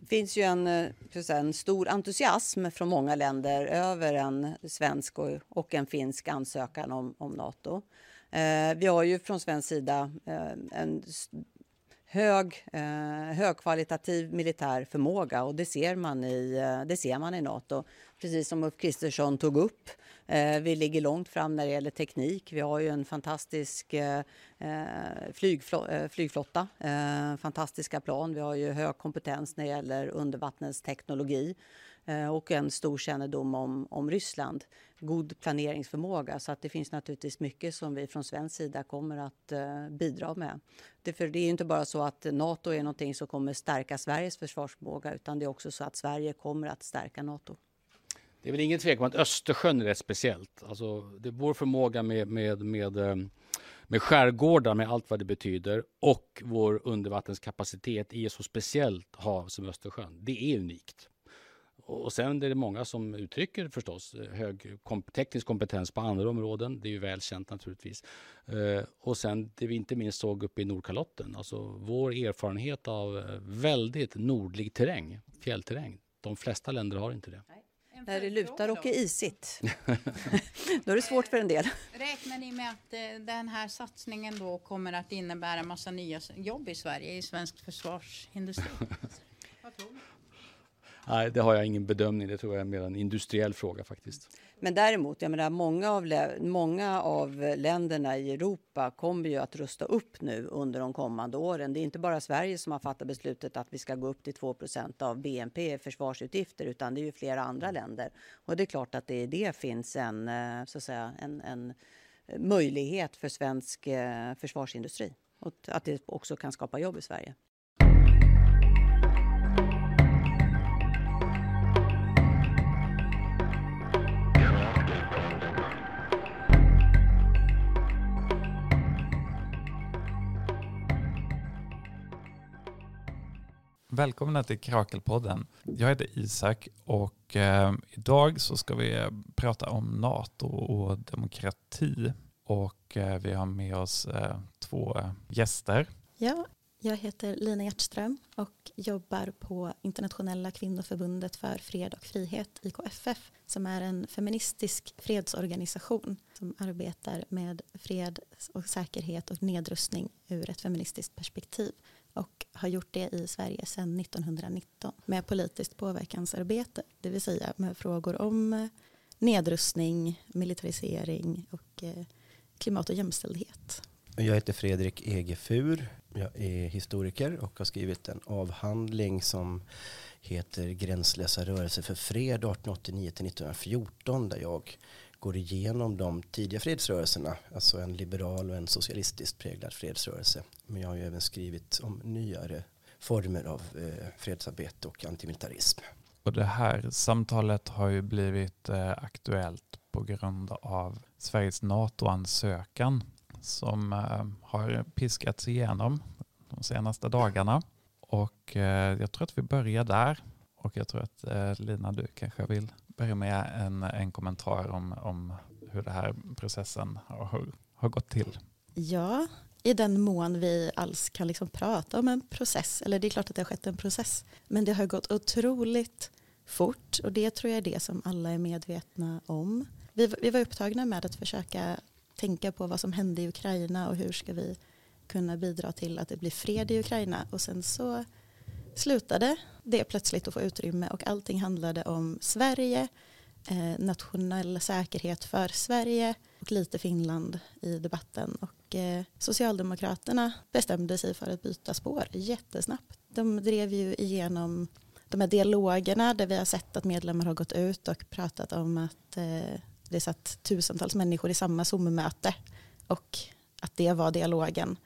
Det finns ju en, eh, en stor entusiasm från många länder över en svensk och, och en finsk ansökan om, om Nato. Eh, vi har ju från svensk sida eh, en hög, eh, högkvalitativ militär förmåga och det ser, man i, eh, det ser man i Nato. Precis som Ulf Kristersson tog upp. Eh, vi ligger långt fram när det gäller teknik. Vi har ju en fantastisk eh, eh flygfl eh, flygflotta, eh, fantastiska plan. Vi har ju hög kompetens när det gäller undervattensteknologi. Eh, och en stor kännedom om, om Ryssland. God planeringsförmåga. Så att det finns naturligtvis mycket som vi från svensk sida kommer att eh, bidra med. Det, för det är inte bara så att Nato är någonting som kommer stärka Sveriges försvarsförmåga utan det är också så att Sverige kommer att stärka Nato. Det är väl ingen tvekan om att Östersjön är rätt speciellt. Alltså, det är vår förmåga med, med, med, eh, med skärgårdar med allt vad det betyder och vår undervattenskapacitet i ett så speciellt hav som Östersjön. Det är unikt. Och sen är det många som uttrycker förstås eh, hög teknisk kompetens på andra områden. Det är ju väl känt naturligtvis. Eh, och sen det vi inte minst såg uppe i Nordkalotten, alltså vår erfarenhet av eh, väldigt nordlig terräng, fjällterräng. De flesta länder har inte det. När det lutar och är isigt. då är det svårt för en del. Räknar ni med att den här satsningen då kommer att innebära massa nya jobb i Sverige, i svensk försvarsindustri? Vad tror ni? Nej, det har jag ingen bedömning. Det tror jag är mer en industriell fråga faktiskt. Men däremot, jag menar, många, av, många av länderna i Europa kommer ju att rusta upp nu under de kommande åren. Det är inte bara Sverige som har fattat beslutet att vi ska gå upp till 2% av BNP i försvarsutgifter, utan det är ju flera andra länder. Och det är klart att det i det finns en, eh, så att säga, en, en möjlighet för svensk eh, försvarsindustri och att det också kan skapa jobb i Sverige. Välkomna till Krakelpodden. Jag heter Isak och eh, idag så ska vi prata om NATO och demokrati. Och eh, vi har med oss eh, två gäster. Ja, jag heter Lina Hjertström och jobbar på Internationella kvinnoförbundet för fred och frihet, IKFF, som är en feministisk fredsorganisation som arbetar med fred och säkerhet och nedrustning ur ett feministiskt perspektiv och har gjort det i Sverige sedan 1919 med politiskt påverkansarbete, det vill säga med frågor om eh, nedrustning, militarisering och eh, klimat och jämställdhet. Jag heter Fredrik Egefur. Jag är historiker och har skrivit en avhandling som heter Gränslösa rörelser för fred 1889 1914 där jag går igenom de tidiga fredsrörelserna, alltså en liberal och en socialistiskt präglad fredsrörelse. Men jag har ju även skrivit om nyare former av eh, fredsarbete och antimilitarism. Och det här samtalet har ju blivit eh, aktuellt på grund av Sveriges NATO-ansökan som eh, har piskats igenom de senaste dagarna. Och eh, jag tror att vi börjar där. Och jag tror att eh, Lina, du kanske vill börja med en, en kommentar om, om hur den här processen har, har gått till. Ja, i den mån vi alls kan liksom prata om en process. Eller det är klart att det har skett en process. Men det har gått otroligt fort och det tror jag är det som alla är medvetna om. Vi, vi var upptagna med att försöka tänka på vad som hände i Ukraina och hur ska vi kunna bidra till att det blir fred i Ukraina. Och sen så slutade det plötsligt att få utrymme och allting handlade om Sverige, eh, nationell säkerhet för Sverige och lite Finland i debatten. Och eh, Socialdemokraterna bestämde sig för att byta spår jättesnabbt. De drev ju igenom de här dialogerna där vi har sett att medlemmar har gått ut och pratat om att eh, det satt tusentals människor i samma Zoom-möte och att det var dialogen.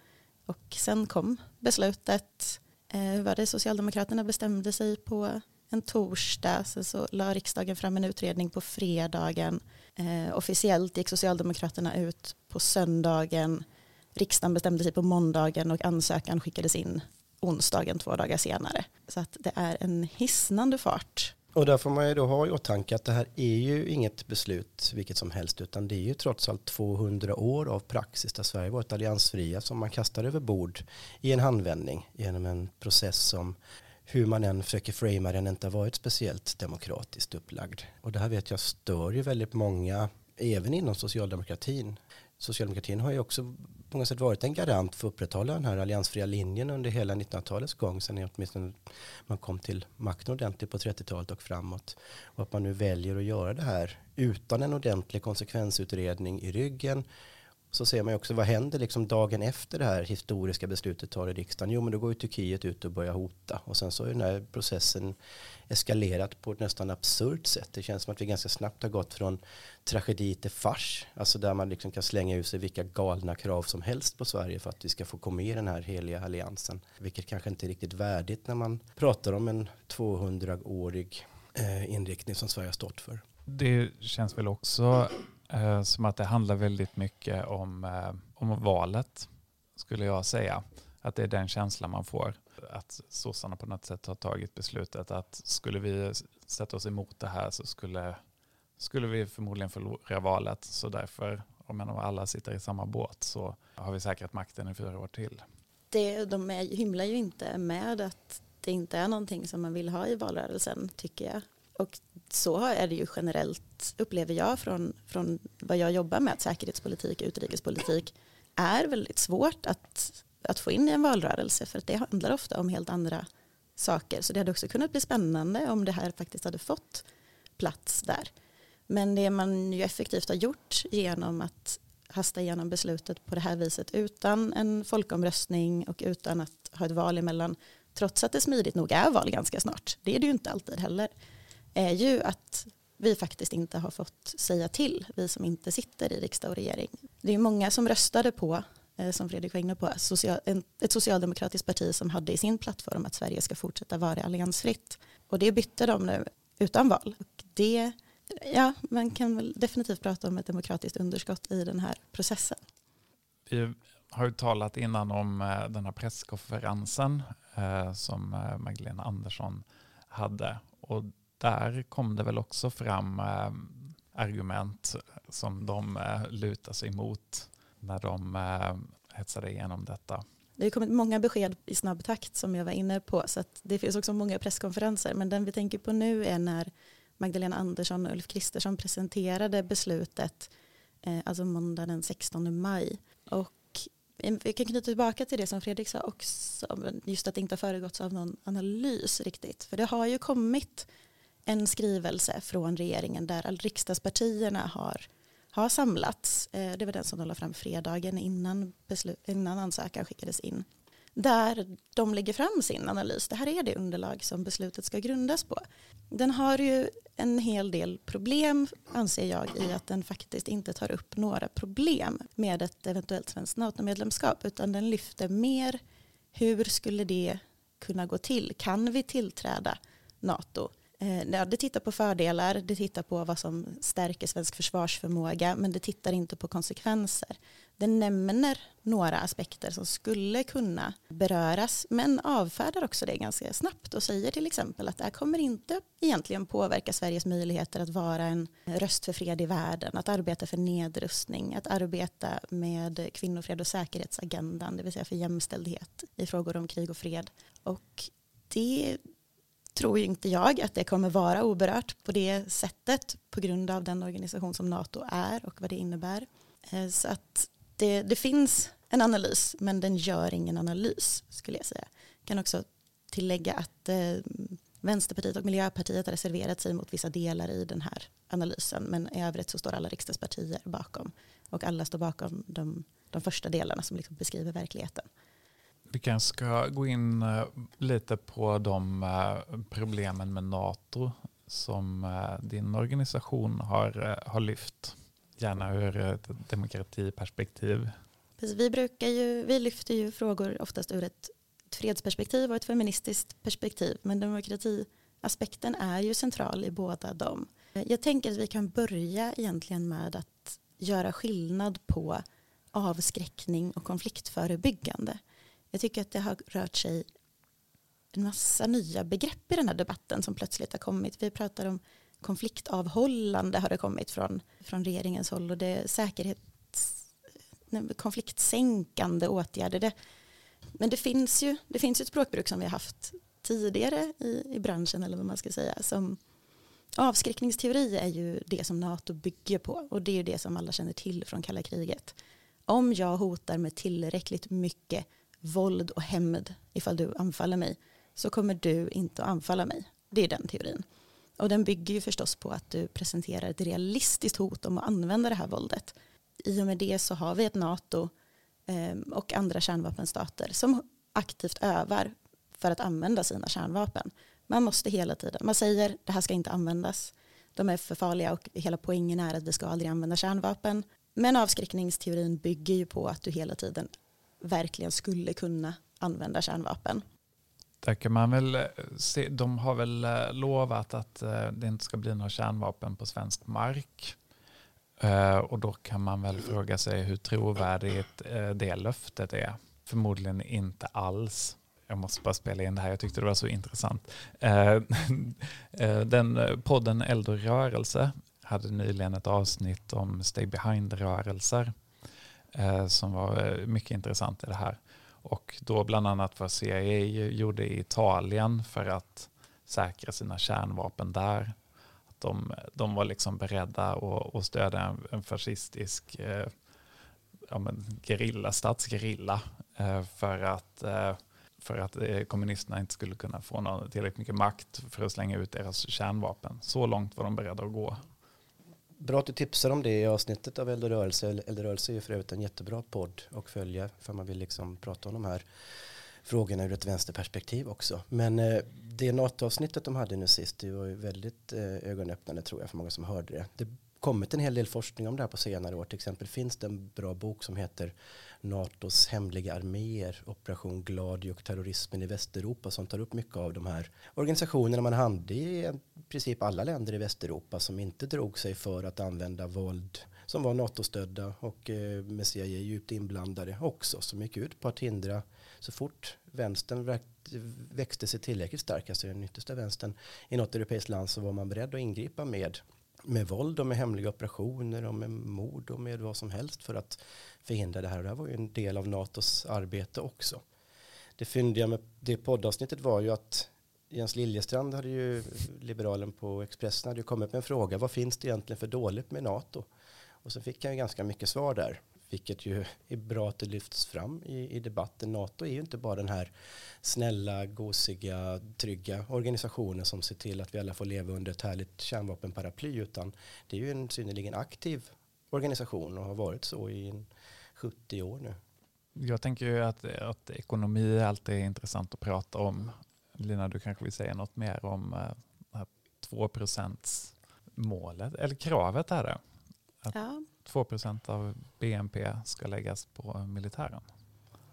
Och sen kom beslutet eh, var det Socialdemokraterna bestämde sig på en torsdag. Sen så la riksdagen fram en utredning på fredagen. Eh, officiellt gick Socialdemokraterna ut på söndagen. Riksdagen bestämde sig på måndagen och ansökan skickades in onsdagen två dagar senare. Så att det är en hisnande fart. Och där får man ju då ha i åtanke att det här är ju inget beslut vilket som helst utan det är ju trots allt 200 år av praxis där Sverige varit alliansfria som man kastar över bord i en handvändning genom en process som hur man än försöker framea den inte har varit speciellt demokratiskt upplagd. Och det här vet jag stör ju väldigt många, även inom socialdemokratin. Socialdemokratin har ju också på många sätt varit en garant för att upprätthålla den här alliansfria linjen under hela 1900-talets gång, sen åtminstone man kom till makten ordentligt på 30-talet och framåt. Och att man nu väljer att göra det här utan en ordentlig konsekvensutredning i ryggen så ser man ju också vad händer liksom dagen efter det här historiska beslutet tar i riksdagen. Jo men då går ju Turkiet ut och börjar hota och sen så har ju den här processen eskalerat på ett nästan absurt sätt. Det känns som att vi ganska snabbt har gått från tragedi till fars. Alltså där man liksom kan slänga ut sig vilka galna krav som helst på Sverige för att vi ska få komma med i den här heliga alliansen. Vilket kanske inte är riktigt värdigt när man pratar om en 200-årig eh, inriktning som Sverige har stått för. Det känns väl också eh, som att det handlar väldigt mycket om, eh, om valet, skulle jag säga. Att det är den känslan man får. Att sossarna på något sätt har tagit beslutet att skulle vi sätta oss emot det här så skulle, skulle vi förmodligen förlora valet. Så därför, om alla sitter i samma båt så har vi säkrat makten i fyra år till. Det, de är, hymlar ju inte med att det inte är någonting som man vill ha i valrörelsen tycker jag. Och så är det ju generellt, upplever jag från, från vad jag jobbar med, att säkerhetspolitik och utrikespolitik är väldigt svårt att, att få in i en valrörelse för att det handlar ofta om helt andra saker. Så det hade också kunnat bli spännande om det här faktiskt hade fått plats där. Men det man ju effektivt har gjort genom att hasta igenom beslutet på det här viset utan en folkomröstning och utan att ha ett val emellan, trots att det smidigt nog är val ganska snart, det är det ju inte alltid heller, är ju att vi faktiskt inte har fått säga till, vi som inte sitter i riksdag och regering. Det är många som röstade på, eh, som Fredrik var inne på, ett socialdemokratiskt parti som hade i sin plattform att Sverige ska fortsätta vara alliansfritt. Och det bytte de nu utan val. Och det, ja, man kan väl definitivt prata om ett demokratiskt underskott i den här processen. Vi har ju talat innan om eh, den här presskonferensen eh, som Magdalena Andersson hade. Och där kom det väl också fram eh, argument som de eh, lutar sig mot när de eh, hetsade igenom detta. Det har kommit många besked i snabb takt som jag var inne på så det finns också många presskonferenser men den vi tänker på nu är när Magdalena Andersson och Ulf Kristersson presenterade beslutet alltså måndag den 16 maj och vi kan knyta tillbaka till det som Fredrik sa också, just att det inte har föregåtts av någon analys riktigt. För det har ju kommit en skrivelse från regeringen där riksdagspartierna har, har samlats. Eh, det var den som de la fram fredagen innan, beslut, innan ansökan skickades in. Där de lägger fram sin analys. Det här är det underlag som beslutet ska grundas på. Den har ju en hel del problem anser jag i att den faktiskt inte tar upp några problem med ett eventuellt svenskt NATO-medlemskap utan den lyfter mer hur skulle det kunna gå till? Kan vi tillträda NATO? Eh, det tittar på fördelar, det tittar på vad som stärker svensk försvarsförmåga men det tittar inte på konsekvenser. Det nämner några aspekter som skulle kunna beröras men avfärdar också det ganska snabbt och säger till exempel att det här kommer inte egentligen påverka Sveriges möjligheter att vara en röst för fred i världen, att arbeta för nedrustning, att arbeta med kvinnofred och säkerhetsagendan, det vill säga för jämställdhet i frågor om krig och fred. Och det tror inte jag att det kommer vara oberört på det sättet på grund av den organisation som NATO är och vad det innebär. Eh, så att det, det finns en analys men den gör ingen analys skulle jag säga. Jag kan också tillägga att eh, Vänsterpartiet och Miljöpartiet har reserverat sig mot vissa delar i den här analysen men i övrigt så står alla riksdagspartier bakom och alla står bakom de, de första delarna som liksom beskriver verkligheten. Vi kanske ska gå in eh, lite på de eh, problemen med NATO som eh, din organisation har, har lyft. Gärna ur ett demokratiperspektiv. Vi, brukar ju, vi lyfter ju frågor oftast ur ett, ett fredsperspektiv och ett feministiskt perspektiv. Men demokratiaspekten är ju central i båda dem. Jag tänker att vi kan börja egentligen med att göra skillnad på avskräckning och konfliktförebyggande. Jag tycker att det har rört sig en massa nya begrepp i den här debatten som plötsligt har kommit. Vi pratar om konfliktavhållande har det kommit från, från regeringens håll och det är säkerhets, konfliktsänkande åtgärder. Det, men det finns ju det finns ett språkbruk som vi har haft tidigare i, i branschen eller vad man ska säga. Som, avskräckningsteori är ju det som NATO bygger på och det är ju det som alla känner till från kalla kriget. Om jag hotar med tillräckligt mycket våld och hämnd ifall du anfaller mig så kommer du inte att anfalla mig. Det är den teorin. Och den bygger ju förstås på att du presenterar ett realistiskt hot om att använda det här våldet. I och med det så har vi ett NATO ehm, och andra kärnvapenstater som aktivt övar för att använda sina kärnvapen. Man måste hela tiden, man säger det här ska inte användas, de är för farliga och hela poängen är att vi ska aldrig använda kärnvapen. Men avskräckningsteorin bygger ju på att du hela tiden verkligen skulle kunna använda kärnvapen. Där kan man väl eh, se, de har väl eh, lovat att eh, det inte ska bli några kärnvapen på svensk mark. Och då kan man väl fråga sig hur trovärdigt det löftet är. Förmodligen inte alls. Jag måste bara spela in det här, jag tyckte det var så intressant. Den podden Eld och rörelse hade nyligen ett avsnitt om stay behind-rörelser Eh, som var eh, mycket intressant i det här. Och då bland annat vad CIA gjorde i Italien för att säkra sina kärnvapen där. Att de, de var liksom beredda att, att stödja en, en fascistisk eh, ja, men, gerilla, statsgerilla eh, för att, eh, för att eh, kommunisterna inte skulle kunna få någon, tillräckligt mycket makt för att slänga ut deras kärnvapen. Så långt var de beredda att gå. Bra att du tipsar om det i avsnittet av Eld och rörelse. Eld och rörelse är ju för övrigt en jättebra podd att följa för man vill liksom prata om de här frågorna ur ett vänsterperspektiv också. Men eh, det NATO-avsnittet de hade nu sist, det var ju väldigt eh, ögonöppnande tror jag för många som hörde det. Det kommit en hel del forskning om det här på senare år. Till exempel finns det en bra bok som heter NATOs hemliga arméer, Operation Gladio och terrorismen i Västeuropa som tar upp mycket av de här organisationerna man hade i princip alla länder i Västeuropa som inte drog sig för att använda våld som var NATO-stödda och eh, med CIA djupt inblandade också som gick ut på att hindra så fort vänstern växte sig tillräckligt stark, alltså den yttersta vänstern i något europeiskt land så var man beredd att ingripa med med våld och med hemliga operationer och med mord och med vad som helst för att förhindra det här. Och det här var ju en del av NATOs arbete också. Det fyndiga med det poddavsnittet var ju att Jens Liljestrand hade ju, liberalen på Expressen, hade ju kommit med en fråga. Vad finns det egentligen för dåligt med NATO? Och så fick han ju ganska mycket svar där vilket ju är bra att det lyfts fram i, i debatten. NATO är ju inte bara den här snälla, gosiga, trygga organisationen som ser till att vi alla får leva under ett härligt kärnvapenparaply, utan det är ju en synnerligen aktiv organisation och har varit så i 70 år nu. Jag tänker ju att, att ekonomi alltid är intressant att prata om. Lina, du kanske vill säga något mer om uh, här 2 målet, eller kravet är det? Att, ja. 2% av BNP ska läggas på militären.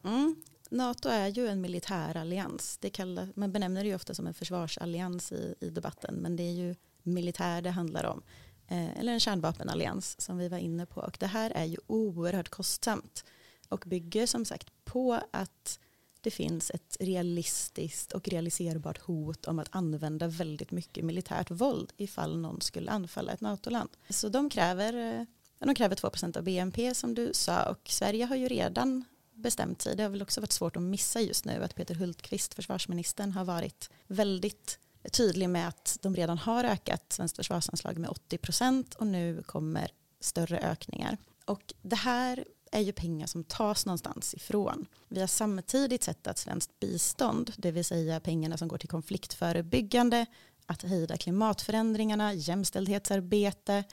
Mm. NATO är ju en militärallians. Det kallar, man benämner det ju ofta som en försvarsallians i, i debatten, men det är ju militär det handlar om. Eh, eller en kärnvapenallians som vi var inne på. Och det här är ju oerhört kostsamt och bygger som sagt på att det finns ett realistiskt och realiserbart hot om att använda väldigt mycket militärt våld ifall någon skulle anfalla ett NATO-land. Så de kräver eh, eh, de kräver 2% av BNP som du sa och Sverige har ju redan bestämt sig. Det har väl också varit svårt att missa just nu att Peter Hultqvist, försvarsministern, har varit väldigt tydlig med att de redan har ökat svenskt försvarsanslag med 80 procent och nu kommer större ökningar. Och det här är ju pengar som tas någonstans ifrån. Vi har samtidigt sett att svenskt bistånd, det vill säga pengarna som går till konfliktförebyggande, att hejda klimatförändringarna, jämställdhetsarbete,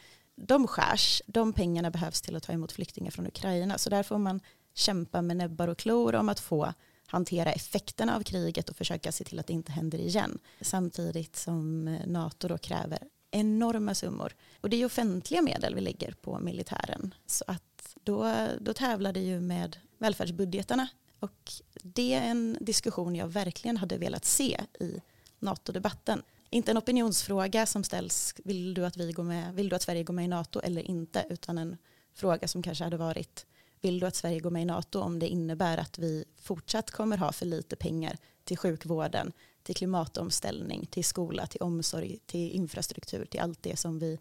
de skärs. De pengarna behövs till att ta emot flyktingar från Ukraina. Så där får man kämpa med näbbar och klor om att få hantera effekterna av kriget och försöka se till att det inte händer igen. Samtidigt som eh, NATO då kräver enorma summor. Och det är offentliga medel vi lägger på militären. Så att då, då tävlar det ju med välfärdsbudgetarna. Och det är en diskussion jag verkligen hade velat se i NATO-debatten inte en opinionsfråga som ställs, vill du att, vi går med, vill du att Sverige går med i NATO eller inte, utan en fråga som kanske hade varit, vill du att Sverige går med i NATO om det innebär att vi fortsatt kommer ha för lite pengar till sjukvården, till klimatomställning, till skola, till omsorg, till infrastruktur, till allt det som vi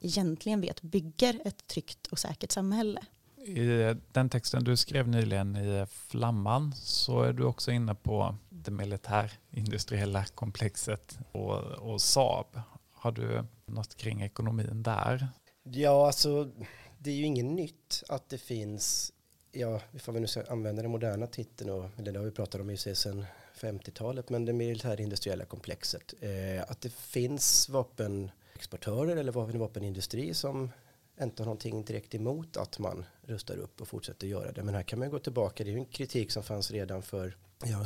egentligen vet bygger ett tryggt och säkert samhälle. I den texten du skrev nyligen i Flamman så är du också inne på det militärindustriella komplexet och, och Saab. Har du något kring ekonomin där? Ja, alltså det är ju inget nytt att det finns, ja, vi nu ska använda den moderna titeln, och, eller det har vi pratat om ju sedan 50-talet, men det militärindustriella komplexet. Eh, att det finns vapenexportörer eller vapenindustri som inte har någonting direkt emot att man rustar upp och fortsätter göra det. Men här kan man gå tillbaka, det är ju en kritik som fanns redan för ja,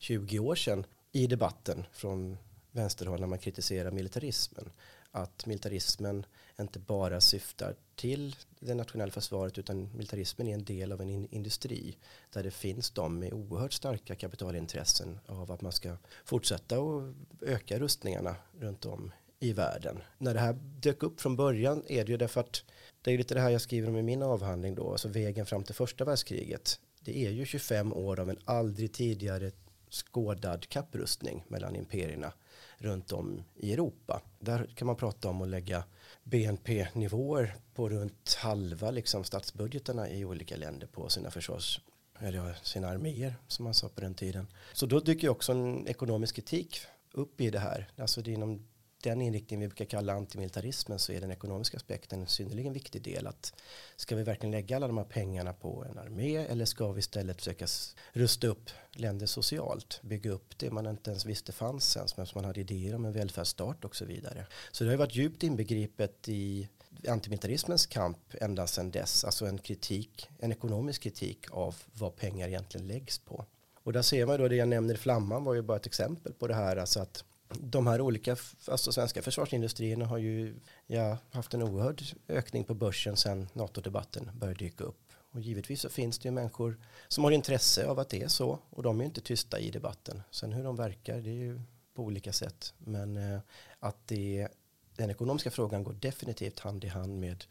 100-120 år sedan i debatten från vänsterhåll när man kritiserar militarismen. Att militarismen inte bara syftar till det nationella försvaret utan militarismen är en del av en in industri där det finns de med oerhört starka kapitalintressen av att man ska fortsätta och öka rustningarna runt om i världen. När det här dök upp från början är det ju därför att det är lite det här jag skriver om i min avhandling då, alltså vägen fram till första världskriget. Det är ju 25 år av en aldrig tidigare skådad kapprustning mellan imperierna runt om i Europa. Där kan man prata om att lägga BNP-nivåer på runt halva liksom statsbudgetarna i olika länder på sina försvars eller sina arméer som man sa på den tiden. Så då dyker också en ekonomisk kritik upp i det här. Alltså det är inom den inriktning vi brukar kalla antimilitarismen så är den ekonomiska aspekten en synnerligen viktig del. Att ska vi verkligen lägga alla de här pengarna på en armé eller ska vi istället försöka rusta upp länder socialt, bygga upp det man inte ens visste fanns ens, men som man hade idéer om en välfärdsstat och så vidare. Så det har varit djupt inbegripet i antimilitarismens kamp ända sedan dess, alltså en kritik, en ekonomisk kritik av vad pengar egentligen läggs på. Och där ser man då det jag nämner i Flamman var ju bara ett exempel på det här, alltså att de här olika alltså svenska försvarsindustrierna har ju ja, haft en oerhörd ökning på börsen sedan NATO-debatten började dyka upp. Och givetvis så finns det ju människor som har intresse av att det är så och de är ju inte tysta i debatten. Sen hur de verkar det är ju på olika sätt. Men eh, att det, den ekonomiska frågan går definitivt hand i hand med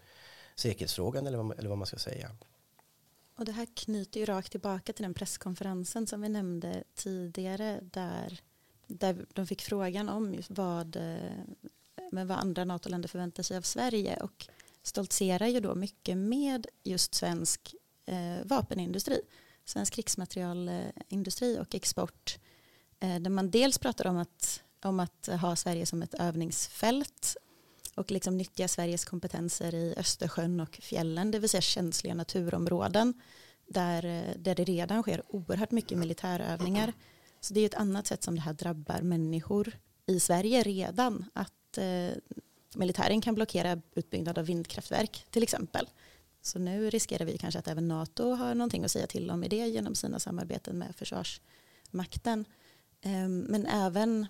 säkerhetsfrågan eller vad, eller vad man ska säga. Och det här knyter ju rakt tillbaka till den presskonferensen som vi nämnde tidigare där där de fick frågan om just vad, eh, men vad andra NATO-länder förväntar sig av Sverige och stoltserar ju då mycket med just svensk eh, vapenindustri, svensk krigsmaterialindustri och export. Eh, där man dels pratar om att, om att ha Sverige som ett övningsfält och liksom nyttja Sveriges kompetenser i Östersjön och fjällen, det vill säga känsliga naturområden där, eh, där det redan sker oerhört mycket militärövningar så det är ett annat sätt som det här drabbar människor i Sverige redan. Att eh, militären kan blockera utbyggnad av vindkraftverk till exempel. Så nu riskerar vi kanske att även NATO har någonting att säga till om i det genom sina samarbeten med försvarsmakten. Eh, men även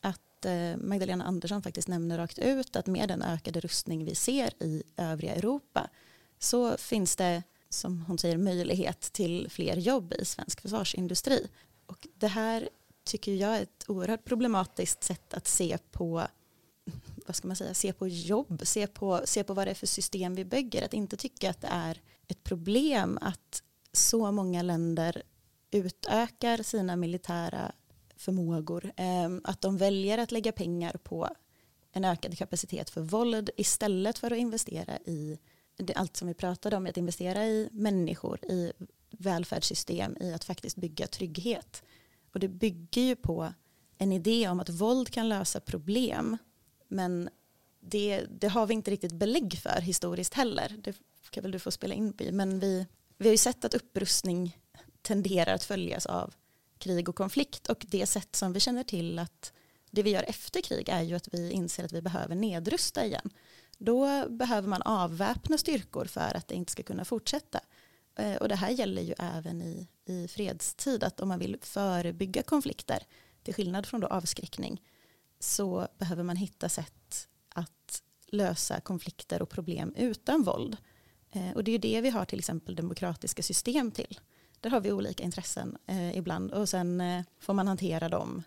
att eh, Magdalena Andersson faktiskt nämner rakt ut att med den ökade rustning vi ser i övriga Europa så finns det som hon säger möjlighet till fler jobb i svensk försvarsindustri. Och det här tycker jag är ett oerhört problematiskt sätt att se på vad ska man säga, se på jobb, se på, se på vad det är för system vi bygger. Att inte tycka att det är ett problem att så många länder utökar sina militära förmågor. Ehm, att de väljer att lägga pengar på en ökad kapacitet för våld istället för att investera i allt som vi pratade om, att investera i människor, i välfärdssystem i att faktiskt bygga trygghet. Och det bygger ju på en idé om att våld kan lösa problem. Men det, det har vi inte riktigt belägg för historiskt heller. Det kan väl du få spela in på. Men vi, vi har ju sett att upprustning tenderar att följas av krig och konflikt. Och det sätt som vi känner till att det vi gör efter krig är ju att vi inser att vi behöver nedrusta igen. Då behöver man avväpna styrkor för att det inte ska kunna fortsätta. Eh, och det här gäller ju även i, i fredstid, att om man vill förebygga konflikter, till skillnad från då avskräckning, så behöver man hitta sätt att lösa konflikter och problem utan våld. Eh, och det är ju det vi har till exempel demokratiska system till. Där har vi olika intressen eh, ibland och sen eh, får man hantera dem,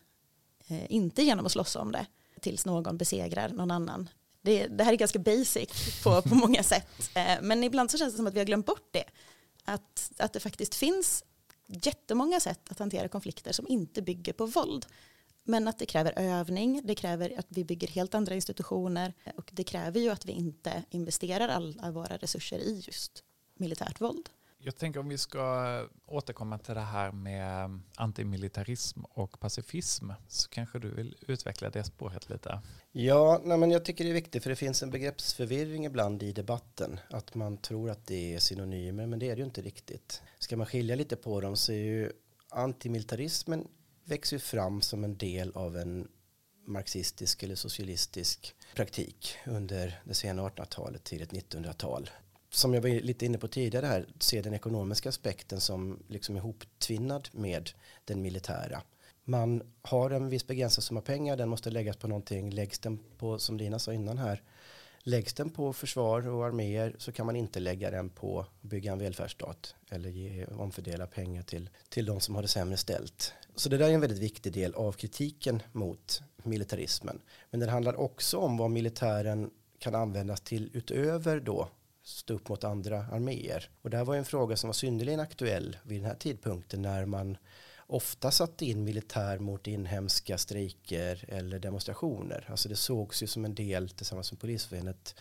eh, inte genom att slåss om det, tills någon besegrar någon annan. Det, det här är ganska basic på, på många sätt, eh, men ibland så känns det som att vi har glömt bort det att, att det faktiskt finns jättemånga sätt att hantera konflikter som inte bygger på våld. Men att det kräver övning, det kräver att vi bygger helt andra institutioner och det kräver ju att vi inte investerar alla våra resurser i just militärt våld. Jag tänker om vi ska återkomma till det här med antimilitarism och pacifism så kanske du vill utveckla det spåret lite. Ja, nej, men jag tycker det är viktigt för det finns en begreppsförvirring ibland i debatten. Att man tror att det är synonymer men det är det ju inte riktigt. Ska man skilja lite på dem så är ju antimilitarismen växer fram som en del av en marxistisk eller socialistisk praktik under det sena 1800-talet, tidigt 1900-tal som jag var lite inne på tidigare här, se den ekonomiska aspekten som liksom ihoptvinnad med den militära. Man har en viss begränsad summa pengar, den måste läggas på någonting. Läggs den på, som Lina sa innan här, läggs den på försvar och arméer så kan man inte lägga den på att bygga en välfärdsstat eller ge, omfördela pengar till, till de som har det sämre ställt. Så det där är en väldigt viktig del av kritiken mot militarismen. Men det handlar också om vad militären kan användas till utöver då stå upp mot andra arméer. Och det här var en fråga som var synnerligen aktuell vid den här tidpunkten när man ofta satte in militär mot inhemska strejker eller demonstrationer. Alltså det sågs ju som en del tillsammans med Polisförbundet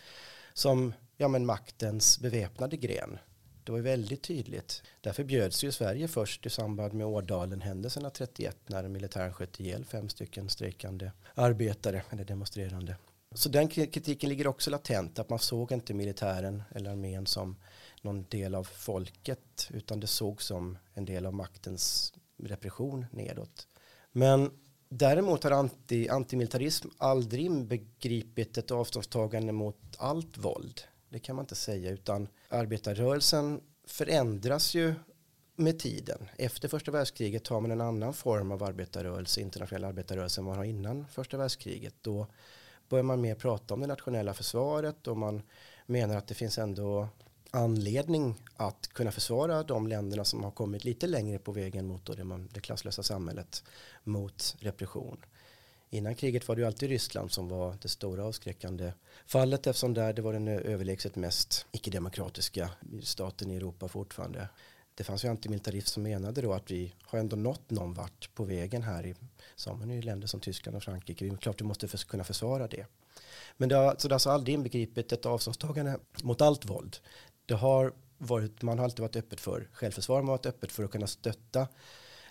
som ja, men maktens beväpnade gren. Det var ju väldigt tydligt. Därför bjöds ju Sverige först i samband med Ådalen-händelserna 31 när militären sköt ihjäl fem stycken strejkande arbetare eller demonstrerande. Så den kritiken ligger också latent, att man såg inte militären eller armén som någon del av folket, utan det såg som en del av maktens repression nedåt. Men däremot har anti, antimilitarism aldrig inbegripit ett avståndstagande mot allt våld. Det kan man inte säga, utan arbetarrörelsen förändras ju med tiden. Efter första världskriget har man en annan form av arbetarrörelse, internationell arbetarrörelse än man har innan första världskriget. Då börjar man mer prata om det nationella försvaret och man menar att det finns ändå anledning att kunna försvara de länderna som har kommit lite längre på vägen mot det, det klasslösa samhället mot repression. Innan kriget var det ju alltid Ryssland som var det stora avskräckande fallet eftersom där det var den överlägset mest icke-demokratiska staten i Europa fortfarande. Det fanns ju antimilitarism som menade då att vi har ändå nått någon vart på vägen här i som i länder som Tyskland och Frankrike. Det är klart du måste för, kunna försvara det. Men det har, så det har alltså aldrig inbegripit ett avståndstagande mot allt våld. Det har varit, man har alltid varit öppet för självförsvar, man har varit öppet för att kunna stötta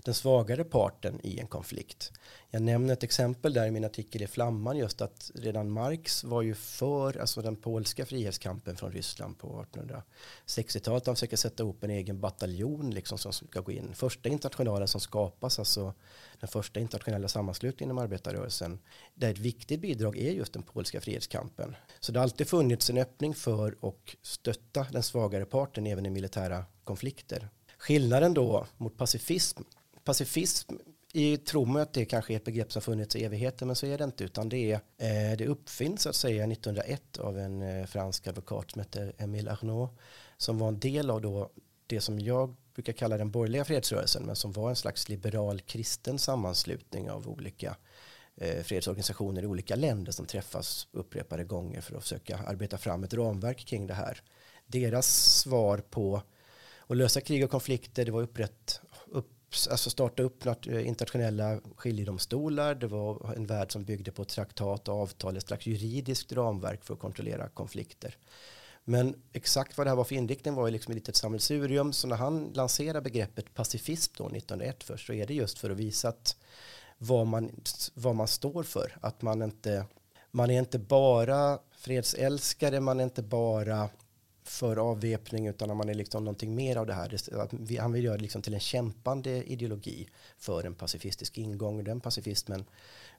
den svagare parten i en konflikt. Jag nämner ett exempel där i min artikel i Flamman just att redan Marx var ju för alltså den polska frihetskampen från Ryssland på 1860-talet. Han försöker sätta ihop en egen bataljon liksom som ska gå in. Första internationalen som skapas, alltså den första internationella sammanslutningen inom arbetarrörelsen. Där ett viktigt bidrag är just den polska frihetskampen. Så det har alltid funnits en öppning för och stötta den svagare parten även i militära konflikter. Skillnaden då mot pacifism pacifism i tron att det kanske är ett begrepp som funnits i evigheter men så är det inte utan det, är, eh, det uppfinns så att säga 1901 av en eh, fransk advokat som heter Emile Arnaud som var en del av då det som jag brukar kalla den borgerliga fredsrörelsen men som var en slags liberal kristen sammanslutning av olika eh, fredsorganisationer i olika länder som träffas upprepade gånger för att försöka arbeta fram ett ramverk kring det här. Deras svar på att lösa krig och konflikter det var upprätt, alltså starta upp eh, internationella skiljedomstolar. Det var en värld som byggde på traktat och avtal, ett slags juridiskt ramverk för att kontrollera konflikter. Men exakt vad det här var för inriktning var ju liksom ett litet sammelsurium. Så när han lanserar begreppet pacifism då 1901 först så är det just för att visa att vad man, vad man står för. Att man inte, man är inte bara fredsälskare, man är inte bara för avväpning utan man är liksom någonting mer av det här. han vill göra det liksom till en kämpande ideologi för en pacifistisk ingång. Den pacifismen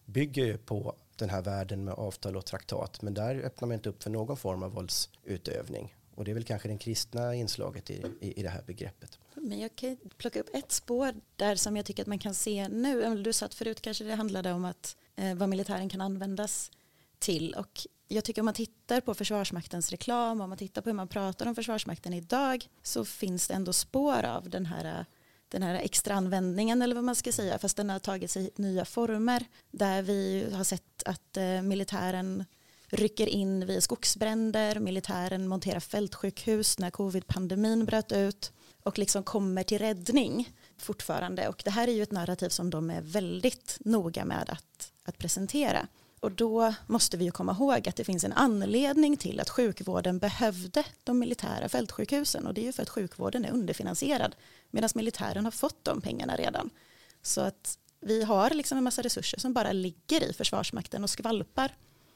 bygger ju på den här världen med avtal och traktat. Men där öppnar man inte upp för någon form av våldsutövning. Och det är väl kanske det kristna inslaget i, i, i det här begreppet. Men jag kan plocka upp ett spår där som jag tycker att man kan se nu. Du sa att förut kanske det handlade om att eh, vad militären kan användas till. Och jag tycker om man tittar på Försvarsmaktens reklam, om man tittar på hur man pratar om Försvarsmakten idag så finns det ändå spår av den här, den här extra användningen eller vad man ska säga, fast den har tagit sig nya former där vi har sett att eh, militären rycker in vid skogsbränder, militären monterar fältsjukhus när covid-pandemin bröt ut och liksom kommer till räddning fortfarande. Och det här är ju ett narrativ som de är väldigt noga med att, att presentera. Och då måste vi ju komma ihåg att det finns en anledning till att sjukvården behövde de militära fältsjukhusen och det är ju för att sjukvården är underfinansierad medan militären har fått de pengarna redan. Så att vi har liksom en massa resurser som bara ligger i Försvarsmakten och skvalpar.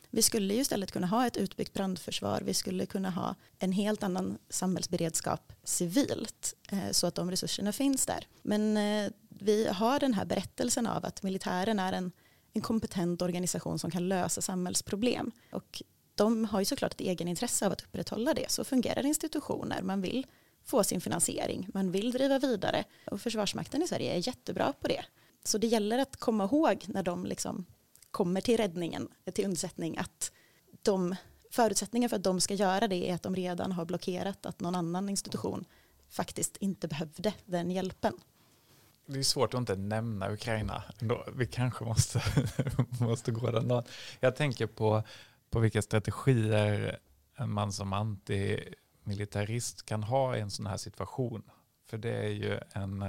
Vi skulle ju istället kunna ha ett utbyggt brandförsvar, vi skulle kunna ha en helt annan samhällsberedskap civilt eh, så att de resurserna finns där. Men eh, vi har den här berättelsen av att militären är en, en kompetent organisation som kan lösa samhällsproblem. Och de har ju såklart ett egenintresse av att upprätthålla det. Så fungerar institutioner. Man vill få sin finansiering, man vill driva vidare. Och Försvarsmakten i Sverige är jättebra på det. Så det gäller att komma ihåg när de liksom kommer till räddningen, till undsättning, att de förutsättningen för att de ska göra det är att de redan har blockerat att någon annan institution faktiskt inte behövde den hjälpen. Det är svårt att inte nämna Ukraina. Vi kanske måste, måste gå den dagen. Jag tänker på, på vilka strategier man som antimilitarist kan ha i en sån här situation. För det är ju en,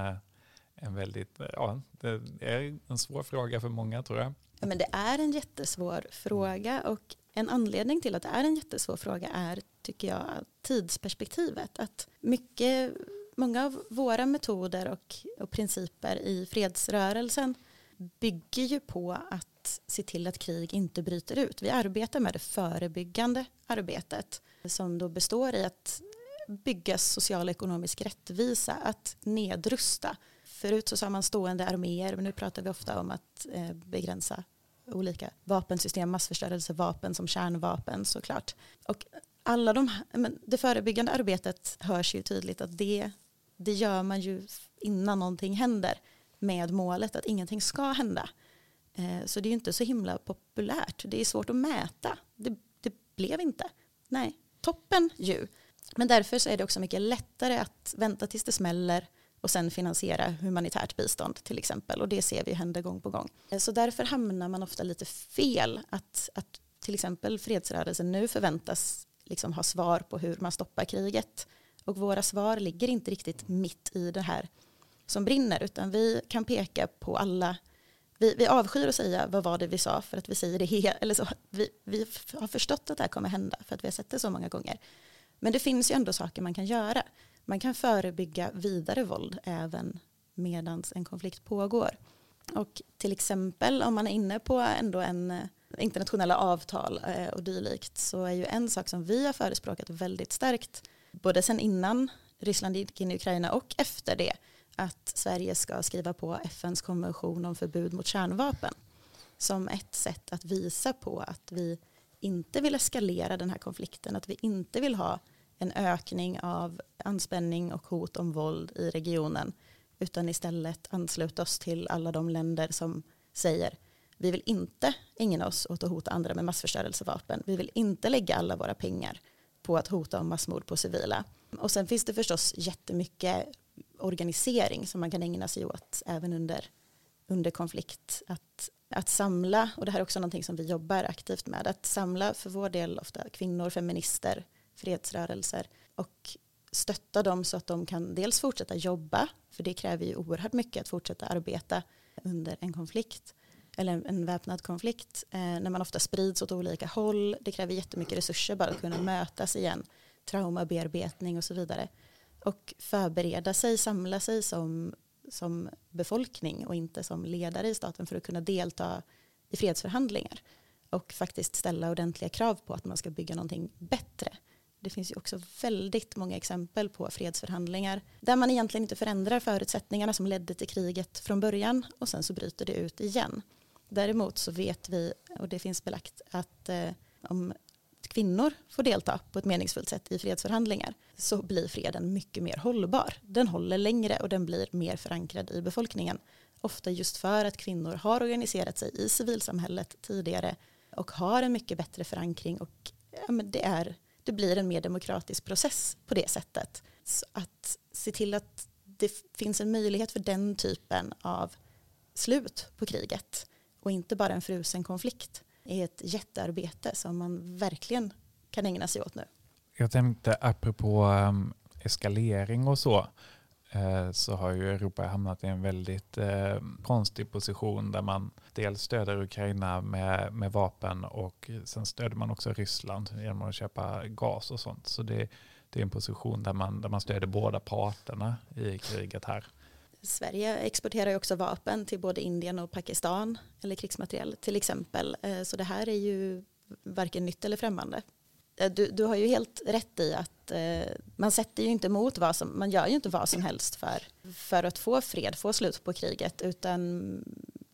en väldigt, ja, det är en svår fråga för många tror jag. Ja, men det är en jättesvår fråga och en anledning till att det är en jättesvår fråga är, tycker jag, tidsperspektivet. Att mycket, många av våra metoder och, och principer i fredsrörelsen bygger ju på att se till att krig inte bryter ut. Vi arbetar med det förebyggande arbetet som då består i att bygga social och ekonomisk rättvisa, att nedrusta. Förut så sa man stående arméer, men nu pratar vi ofta om att eh, begränsa olika vapensystem, massförstörelsevapen som kärnvapen såklart. Och alla de, men det förebyggande arbetet hörs ju tydligt att det, det gör man ju innan någonting händer med målet att ingenting ska hända. Eh, så det är ju inte så himla populärt. Det är svårt att mäta. Det, det blev inte. Nej, toppen ju. Men därför så är det också mycket lättare att vänta tills det smäller och sen finansiera humanitärt bistånd till exempel. Och det ser vi hända gång på gång. Eh, så därför hamnar man ofta lite fel. Att, att till exempel fredsrörelsen nu förväntas liksom ha svar på hur man stoppar kriget. Och våra svar ligger inte riktigt mitt i det här som brinner, utan vi kan peka på alla vi, vi avskyr att säga vad var det vi sa för att vi säger det hela. eller så, vi, vi har förstått att det här kommer hända för att vi har sett det så många gånger. Men det finns ju ändå saker man kan göra man kan förebygga vidare våld även medan en konflikt pågår. Och till exempel om man är inne på ändå en eh, internationella avtal eh, och dylikt så är ju en sak som vi har förespråkat väldigt starkt både sen innan Ryssland gick in i Ukraina och efter det att Sverige ska skriva på FNs konvention om förbud mot kärnvapen som ett sätt att visa på att vi inte vill eskalera den här konflikten, att vi inte vill ha en ökning av anspänning och hot om våld i regionen utan istället ansluta oss till alla de länder som säger vi vill inte ägna oss åt att hota andra med massförstörelsevapen. Vi vill inte lägga alla våra pengar på att hota om massmord på civila. Och sen finns det förstås jättemycket organisering som man kan ägna sig åt även under, under konflikt. Att, att samla, och det här är också någonting som vi jobbar aktivt med, att samla för vår del ofta kvinnor, feminister, fredsrörelser och stötta dem så att de kan dels fortsätta jobba, för det kräver ju oerhört mycket att fortsätta arbeta under en konflikt eller en väpnad konflikt eh, när man ofta sprids åt olika håll. Det kräver jättemycket resurser bara att kunna mötas igen, traumabearbetning och så vidare. Och förbereda sig, samla sig som, som befolkning och inte som ledare i staten för att kunna delta i fredsförhandlingar och faktiskt ställa ordentliga krav på att man ska bygga någonting bättre det finns ju också väldigt många exempel på fredsförhandlingar där man egentligen inte förändrar förutsättningarna som ledde till kriget från början och sen så bryter det ut igen. Däremot så vet vi, och det finns belagt, att eh, om kvinnor får delta på ett meningsfullt sätt i fredsförhandlingar så blir freden mycket mer hållbar. Den håller längre och den blir mer förankrad i befolkningen. Ofta just för att kvinnor har organiserat sig i civilsamhället tidigare och har en mycket bättre förankring och ja, men det är det blir en mer demokratisk process på det sättet. Så att se till att det finns en möjlighet för den typen av slut på kriget och inte bara en frusen konflikt är ett jättearbete som man verkligen kan ägna sig åt nu. Jag tänkte apropå um, eskalering och så. Eh, så har ju Europa hamnat i en väldigt eh, konstig position där man dels stöder Ukraina med, med vapen och sen stöder man också Ryssland genom att köpa gas och sånt. Så det, det är en position där man, där man stöder båda parterna i kriget här. Sverige exporterar ju också vapen till både Indien och Pakistan eller krigsmateriel till exempel. Eh, så det här är ju varken nytt eller främmande. Eh, du, du har ju helt rätt i att eh, man sätter ju inte emot vad som, man gör ju inte vad som helst för, för att få fred, få slut på kriget, utan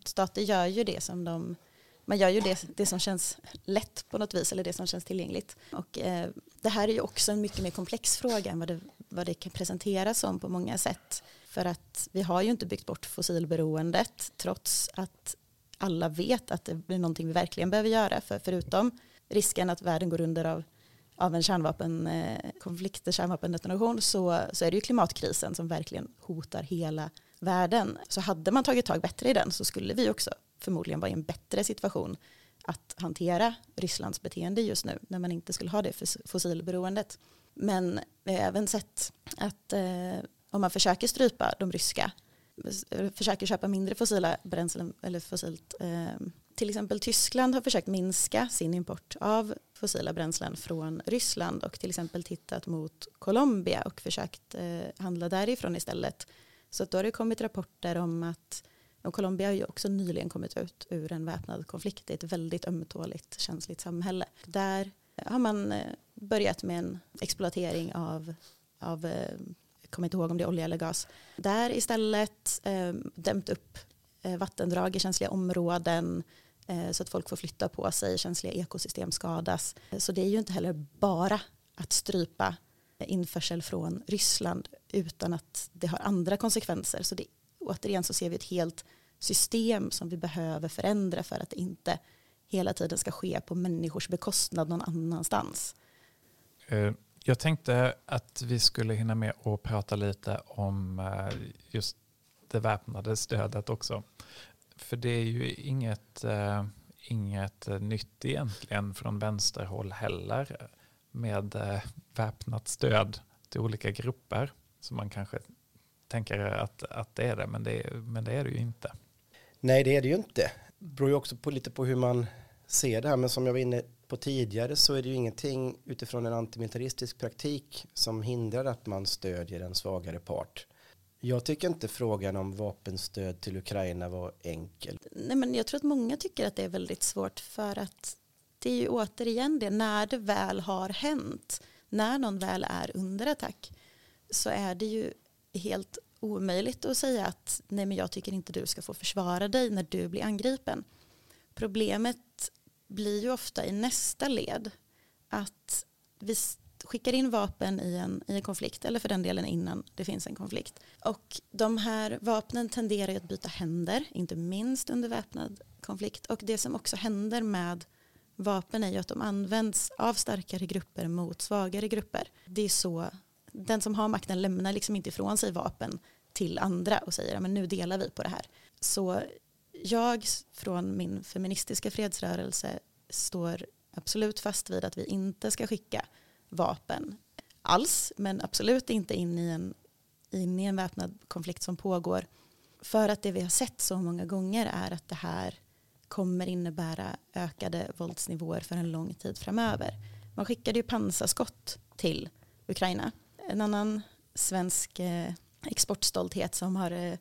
stater gör ju det som de, man gör ju det, det som känns lätt på något vis, eller det som känns tillgängligt. Och eh, det här är ju också en mycket mer komplex fråga än vad det, vad det kan presenteras som på många sätt. För att vi har ju inte byggt bort fossilberoendet, trots att alla vet att det är någonting vi verkligen behöver göra, för förutom risken att världen går under av av en kärnvapenkonflikt, eh, kärnvapendetonation, så, så är det ju klimatkrisen som verkligen hotar hela världen. Så hade man tagit tag bättre i den så skulle vi också förmodligen vara i en bättre situation att hantera Rysslands beteende just nu när man inte skulle ha det fossilberoendet. Men vi har även sett att eh, om man försöker strypa de ryska, försöker köpa mindre fossila bränslen eller fossilt eh, till exempel Tyskland har försökt minska sin import av fossila bränslen från Ryssland och till exempel tittat mot Colombia och försökt eh, handla därifrån istället. Så då har det kommit rapporter om att och Colombia har ju också nyligen kommit ut ur en väpnad konflikt. i ett väldigt ömtåligt, känsligt samhälle. Där har man eh, börjat med en exploatering av, av eh, jag kommer inte ihåg om det är olja eller gas. Där istället eh, dämt upp eh, vattendrag i känsliga områden, Eh, så att folk får flytta på sig, känsliga ekosystem skadas. Så det är ju inte heller bara att strypa införsel från Ryssland utan att det har andra konsekvenser. Så det, återigen så ser vi ett helt system som vi behöver förändra för att det inte hela tiden ska ske på människors bekostnad någon annanstans. Eh, jag tänkte att vi skulle hinna med att prata lite om eh, just det väpnade stödet också. För det är ju inget, eh, inget eh, nytt egentligen från vänsterhåll heller med väpnat stöd till olika grupper. Så man kanske tänker att, att det är det men, det, men det är det ju inte. Nej, det är det ju inte. Det beror ju också på lite på hur man ser det här, men som jag var inne på tidigare så är det ju ingenting utifrån en antimilitaristisk praktik som hindrar att man stödjer en svagare part. Jag tycker inte frågan om vapenstöd till Ukraina var enkel. Nej, men jag tror att många tycker att det är väldigt svårt för att det är ju återigen det, när det väl har hänt, när någon väl är under attack, så är det ju helt omöjligt att säga att nej men jag tycker inte du ska få försvara dig när du blir angripen. Problemet blir ju ofta i nästa led att vi skickar in vapen i en, i en konflikt eller för den delen innan det finns en konflikt. Och de här vapnen tenderar ju att byta händer, inte minst under väpnad konflikt. Och det som också händer med vapen är ju att de används av starkare grupper mot svagare grupper. Det är så, den som har makten lämnar liksom inte ifrån sig vapen till andra och säger att nu delar vi på det här. Så jag från min feministiska fredsrörelse står absolut fast vid att vi inte ska skicka vapen alls, men absolut inte in i en, in i en väpnad konflikt som pågår. För att det vi har sett så många gånger är att det här kommer innebära ökade våldsnivåer för en lång tid framöver. Man skickade ju pansarskott till Ukraina. En annan svensk eh, exportstolthet som har eh,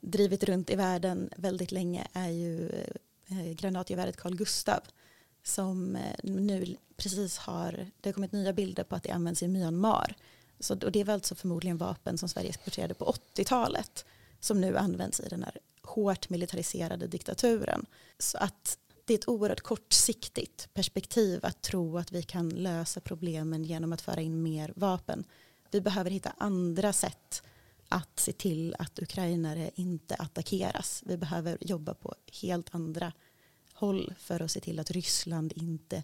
drivit runt i världen väldigt länge är ju eh, eh, granatgeväret Carl Gustav som eh, nu precis har, det har kommit nya bilder på att det används i Myanmar. Så, och det var alltså förmodligen vapen som Sverige exporterade på 80-talet som nu används i den här hårt militariserade diktaturen. Så att det är ett oerhört kortsiktigt perspektiv att tro att vi kan lösa problemen genom att föra in mer vapen. Vi behöver hitta andra sätt att se till att ukrainare inte attackeras. Vi behöver jobba på helt andra håll för att se till att Ryssland inte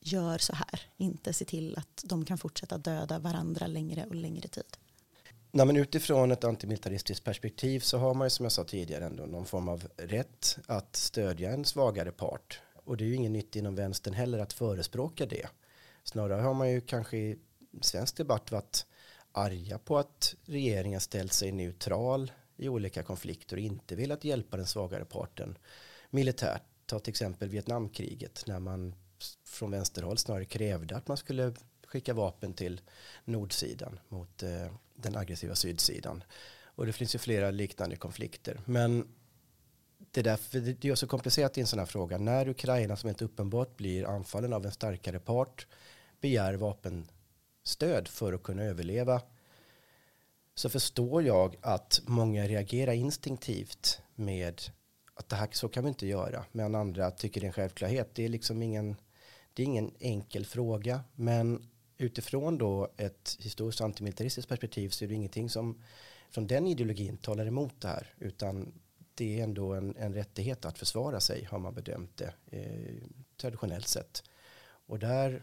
gör så här. Inte se till att de kan fortsätta döda varandra längre och längre tid. Nej, men utifrån ett antimilitaristiskt perspektiv så har man ju som jag sa tidigare ändå någon form av rätt att stödja en svagare part. Och det är ju ingen nytt inom vänstern heller att förespråka det. Snarare har man ju kanske i svensk debatt varit arga på att regeringen ställt sig neutral i olika konflikter och inte velat hjälpa den svagare parten militärt. Ta till exempel Vietnamkriget när man från vänsterhåll snarare krävde att man skulle skicka vapen till nordsidan mot eh, den aggressiva sydsidan. Och det finns ju flera liknande konflikter. Men det är därför det är så komplicerat i en sån här fråga. När Ukraina som inte uppenbart blir anfallen av en starkare part begär vapen stöd för att kunna överleva så förstår jag att många reagerar instinktivt med att det här så kan vi inte göra. Medan andra tycker det är en självklarhet. Det är liksom ingen, det är ingen enkel fråga. Men utifrån då ett historiskt antimilitaristiskt perspektiv så är det ingenting som från den ideologin talar emot det här. Utan det är ändå en, en rättighet att försvara sig har man bedömt det eh, traditionellt sett. Och där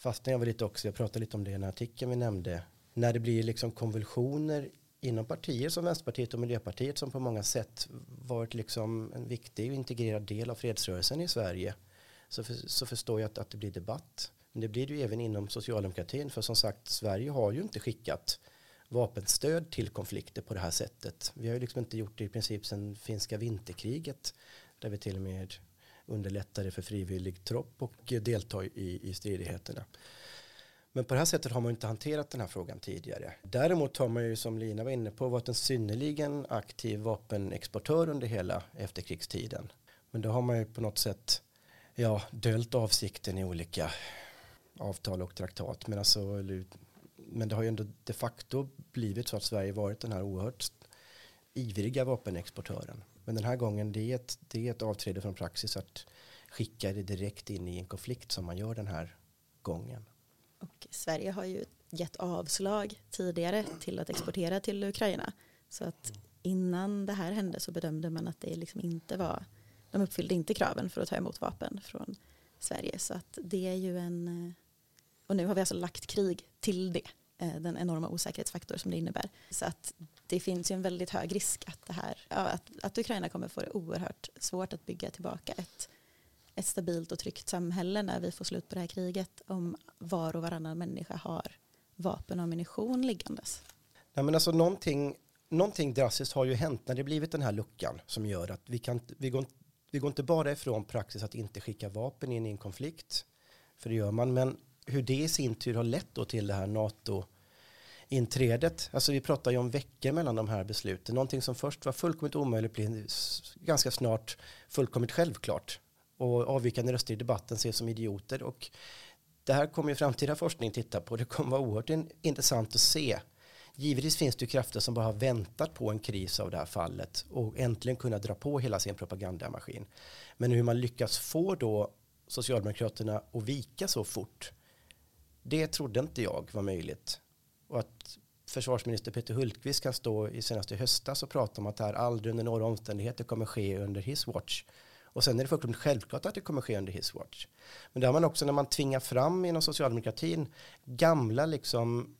fastnade jag väl lite också, jag pratade lite om det i den artikeln vi nämnde, när det blir liksom konvulsioner inom partier som Vänsterpartiet och Miljöpartiet som på många sätt varit liksom en viktig och integrerad del av fredsrörelsen i Sverige så, för, så förstår jag att, att det blir debatt. Men det blir det ju även inom socialdemokratin för som sagt Sverige har ju inte skickat vapenstöd till konflikter på det här sättet. Vi har ju liksom inte gjort det i princip sedan finska vinterkriget där vi till och med underlättade för frivillig tropp och delta i, i stridigheterna. Men på det här sättet har man inte hanterat den här frågan tidigare. Däremot har man ju som Lina var inne på varit en synnerligen aktiv vapenexportör under hela efterkrigstiden. Men då har man ju på något sätt ja, dölt avsikten i olika avtal och traktat. Men, alltså, men det har ju ändå de facto blivit så att Sverige varit den här oerhört ivriga vapenexportören. Men den här gången det är ett, det är ett avträde från praxis att skicka det direkt in i en konflikt som man gör den här gången. Och Sverige har ju gett avslag tidigare till att exportera till Ukraina. Så att innan det här hände så bedömde man att det liksom inte var, de uppfyllde inte kraven för att ta emot vapen från Sverige. Så att det är ju en, och nu har vi alltså lagt krig till det, Eh, den enorma osäkerhetsfaktor som det innebär. Så att det finns ju en väldigt hög risk att, det här, att, att Ukraina kommer få det oerhört svårt att bygga tillbaka ett ett stabilt och tryggt samhälle när vi får slut på det här kriget om var och varannan människa har vapen och ammunition liggandes. Nej, men alltså någonting, någonting drastiskt har ju hänt när det blivit den här luckan som gör att vi, kan, vi, går, vi går inte bara ifrån praxis att inte skicka vapen in i en konflikt, för det gör man, men hur det i sin tur har lett då till det här NATO inträdet. Alltså vi pratar ju om veckor mellan de här besluten. Någonting som först var fullkomligt omöjligt blir ganska snart fullkomligt självklart och avvikande röster i debatten ses som idioter. Och det här kommer ju framtida forskning titta på. Det kommer vara oerhört intressant att se. Givetvis finns det ju krafter som bara har väntat på en kris av det här fallet och äntligen kunna dra på hela sin propagandamaskin. Men hur man lyckas få då Socialdemokraterna att vika så fort, det trodde inte jag var möjligt. Och att försvarsminister Peter Hultqvist kan stå i senaste höstas och prata om att det här aldrig under några omständigheter kommer ske under his watch. Och sen är det fullkomligt självklart att det kommer ske under his watch. Men det har man också när man tvingar fram inom socialdemokratin gamla liksom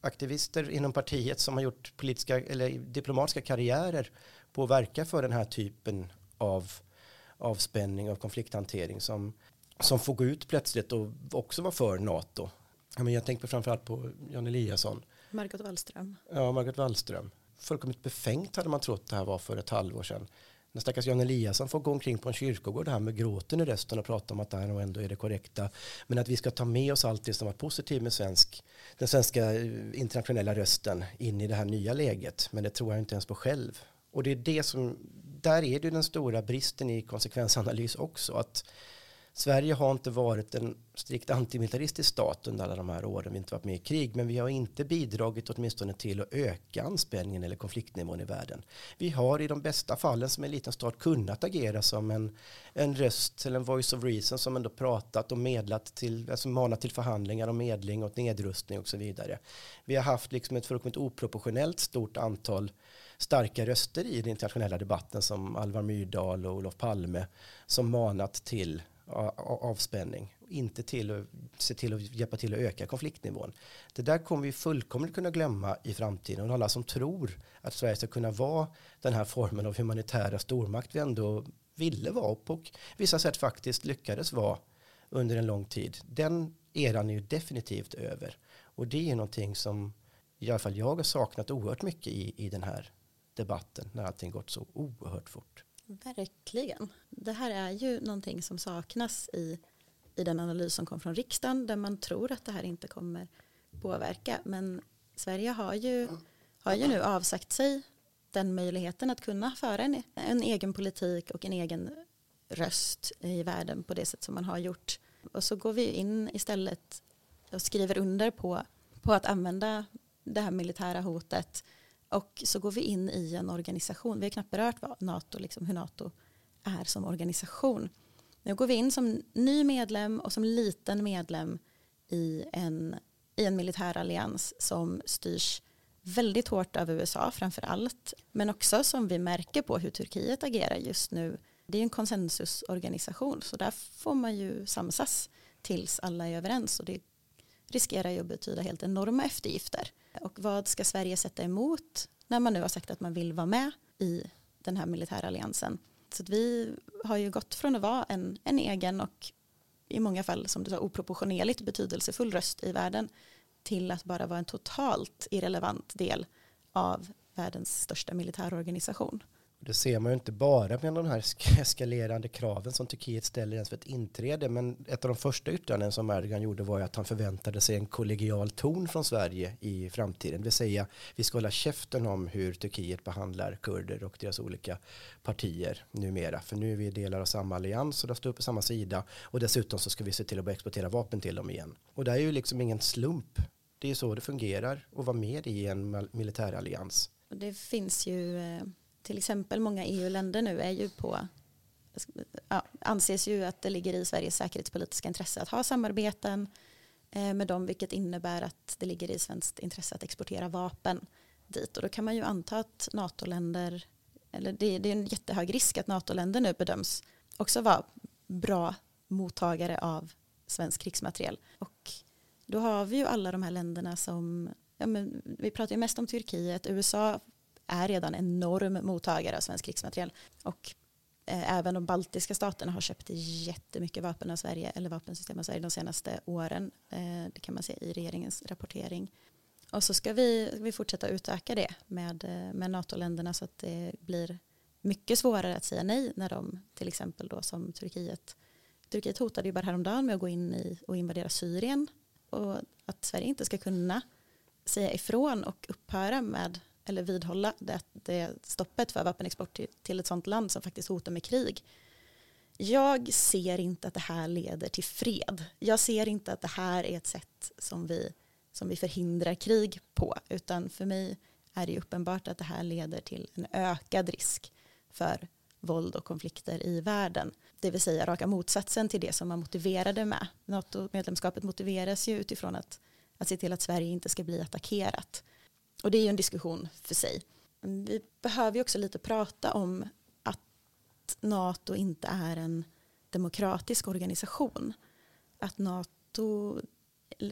aktivister inom partiet som har gjort politiska eller diplomatiska karriärer på att verka för den här typen av avspänning och konflikthantering som, som får gå ut plötsligt och också vara för NATO. Jag tänker framförallt på Jan Eliasson. Margot Wallström. Ja, Margot Wallström. Fullkomligt befängt hade man trott det här var för ett halvår sedan när stackars Jan Eliasson får gå omkring på en kyrkogård här med gråten i rösten och prata om att det här nog ändå är det korrekta. Men att vi ska ta med oss allt det som var positivt med svensk, den svenska eh, internationella rösten in i det här nya läget. Men det tror jag inte ens på själv. Och det är det som, där är det den stora bristen i konsekvensanalys också. Att Sverige har inte varit en strikt antimilitaristisk stat under alla de här åren. Vi har inte varit med i krig, men vi har inte bidragit åtminstone till att öka anspänningen eller konfliktnivån i världen. Vi har i de bästa fallen som en liten stat kunnat agera som en, en röst eller en voice of reason som ändå pratat och medlat till, alltså manat till förhandlingar om medling och nedrustning och så vidare. Vi har haft liksom ett fullkomligt oproportionellt stort antal starka röster i den internationella debatten som Alvar Myrdal och Olof Palme som manat till avspänning. Inte till att se till att hjälpa till att öka konfliktnivån. Det där kommer vi fullkomligt kunna glömma i framtiden. Och alla som tror att Sverige ska kunna vara den här formen av humanitära stormakt vi ändå ville vara och på vissa sätt faktiskt lyckades vara under en lång tid. Den eran är ju definitivt över. Och det är någonting som i alla fall jag har saknat oerhört mycket i, i den här debatten när allting gått så oerhört fort. Verkligen. Det här är ju någonting som saknas i, i den analys som kom från riksdagen där man tror att det här inte kommer påverka. Men Sverige har ju, har ju nu avsagt sig den möjligheten att kunna föra en, en egen politik och en egen röst i världen på det sätt som man har gjort. Och så går vi in istället och skriver under på, på att använda det här militära hotet och så går vi in i en organisation. Vi har knappt berört vad NATO, liksom, hur NATO är som organisation. Nu går vi in som ny medlem och som liten medlem i en, i en militärallians som styrs väldigt hårt av USA framför allt. Men också som vi märker på hur Turkiet agerar just nu. Det är en konsensusorganisation så där får man ju samsas tills alla är överens och det riskerar ju att betyda helt enorma eftergifter. Och vad ska Sverige sätta emot när man nu har sagt att man vill vara med i den här militäralliansen? Så att vi har ju gått från att vara en, en egen och i många fall som du sa oproportionerligt betydelsefull röst i världen till att bara vara en totalt irrelevant del av världens största militärorganisation. Det ser man ju inte bara med de här eskalerande kraven som Turkiet ställer ens för ett inträde. Men ett av de första yttranden som Erdogan gjorde var ju att han förväntade sig en kollegial ton från Sverige i framtiden. Det vill säga vi ska hålla käften om hur Turkiet behandlar kurder och deras olika partier numera. För nu är vi delar av samma allians och de står på samma sida. Och dessutom så ska vi se till att börja exportera vapen till dem igen. Och det är ju liksom ingen slump. Det är ju så det fungerar att vara med i en militärallians. Det finns ju eh, till exempel många EU-länder nu är ju på ja, anses ju att det ligger i Sveriges säkerhetspolitiska intresse att ha samarbeten eh, med dem vilket innebär att det ligger i svenskt intresse att exportera vapen dit. Och då kan man ju anta att NATO-länder eller det, det är en jättehög risk att NATO-länder nu bedöms också vara bra mottagare av svensk krigsmateriel. Och då har vi ju alla de här länderna som ja, men vi pratar ju mest om Turkiet, USA är redan enorm mottagare av svensk krigsmateriel. Och eh, även de baltiska staterna har köpt jättemycket vapen av Sverige, eller vapensystem av Sverige de senaste åren. Eh, det kan man se i regeringens rapportering. Och så ska vi, vi fortsätta utöka det med, eh, med NATO-länderna så att det blir mycket svårare att säga nej när de till exempel då som Turkiet Turkiet hotade ju bara häromdagen med att gå in i och invadera Syrien och att Sverige inte ska kunna säga ifrån och upphöra med eller vidhålla det, det stoppet för vapenexport till, till ett sådant land som faktiskt hotar med krig. Jag ser inte att det här leder till fred. Jag ser inte att det här är ett sätt som vi, som vi förhindrar krig på, utan för mig är det uppenbart att det här leder till en ökad risk för våld och konflikter i världen. Det vill säga raka motsatsen till det som man motiverade med. NATO-medlemskapet motiveras ju utifrån att, att se till att Sverige inte ska bli attackerat. Och det är ju en diskussion för sig. Vi behöver ju också lite prata om att NATO inte är en demokratisk organisation. Att NATO,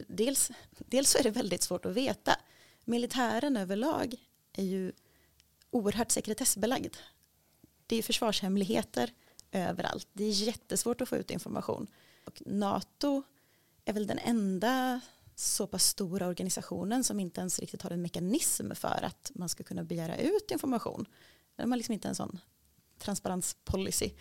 dels, dels så är det väldigt svårt att veta. Militären överlag är ju oerhört sekretessbelagd. Det är försvarshemligheter överallt. Det är jättesvårt att få ut information. Och NATO är väl den enda så pass stora organisationen som inte ens riktigt har en mekanism för att man ska kunna begära ut information. De har liksom inte en sån transparenspolicy.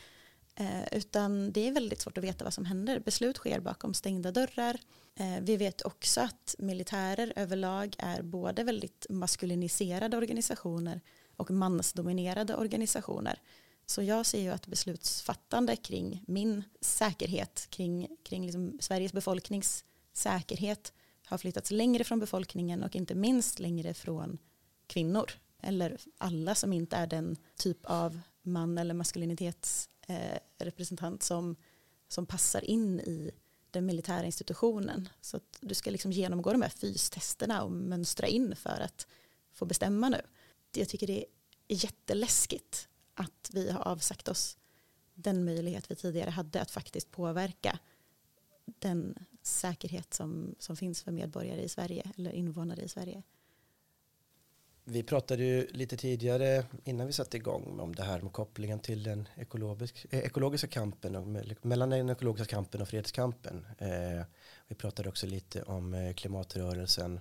Eh, utan det är väldigt svårt att veta vad som händer. Beslut sker bakom stängda dörrar. Eh, vi vet också att militärer överlag är både väldigt maskuliniserade organisationer och mansdominerade organisationer. Så jag ser ju att beslutsfattande kring min säkerhet, kring, kring liksom Sveriges befolknings säkerhet har flyttats längre från befolkningen och inte minst längre från kvinnor. Eller alla som inte är den typ av man eller maskulinitetsrepresentant eh, som, som passar in i den militära institutionen. Så att du ska liksom genomgå de här fystesterna och mönstra in för att få bestämma nu. Jag tycker det är jätteläskigt att vi har avsagt oss den möjlighet vi tidigare hade att faktiskt påverka den säkerhet som, som finns för medborgare i Sverige eller invånare i Sverige. Vi pratade ju lite tidigare innan vi satte igång om det här med kopplingen till den ekologisk, eh, ekologiska kampen och mellan den ekologiska kampen och fredskampen. Eh, vi pratade också lite om eh, klimatrörelsen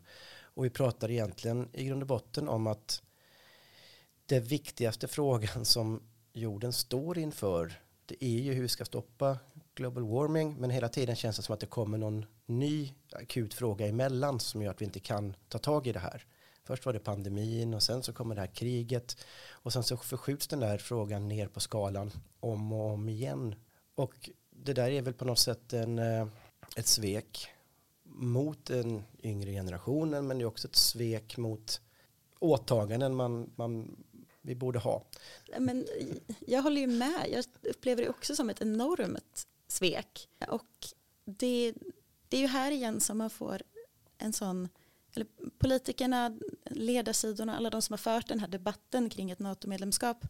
Och vi pratade egentligen i grund och botten om att den viktigaste frågan som jorden står inför det är ju hur vi ska stoppa global warming men hela tiden känns det som att det kommer någon ny akut fråga emellan som gör att vi inte kan ta tag i det här. Först var det pandemin och sen så kommer det här kriget och sen så förskjuts den där frågan ner på skalan om och om igen. Och det där är väl på något sätt en, eh, ett svek mot den yngre generationen men det är också ett svek mot åtaganden man, man vi borde ha. Men jag håller ju med. Jag upplever det också som ett enormt svek. Och det, det är ju här igen som man får en sån eller politikerna, ledarsidorna, alla de som har fört den här debatten kring ett NATO-medlemskap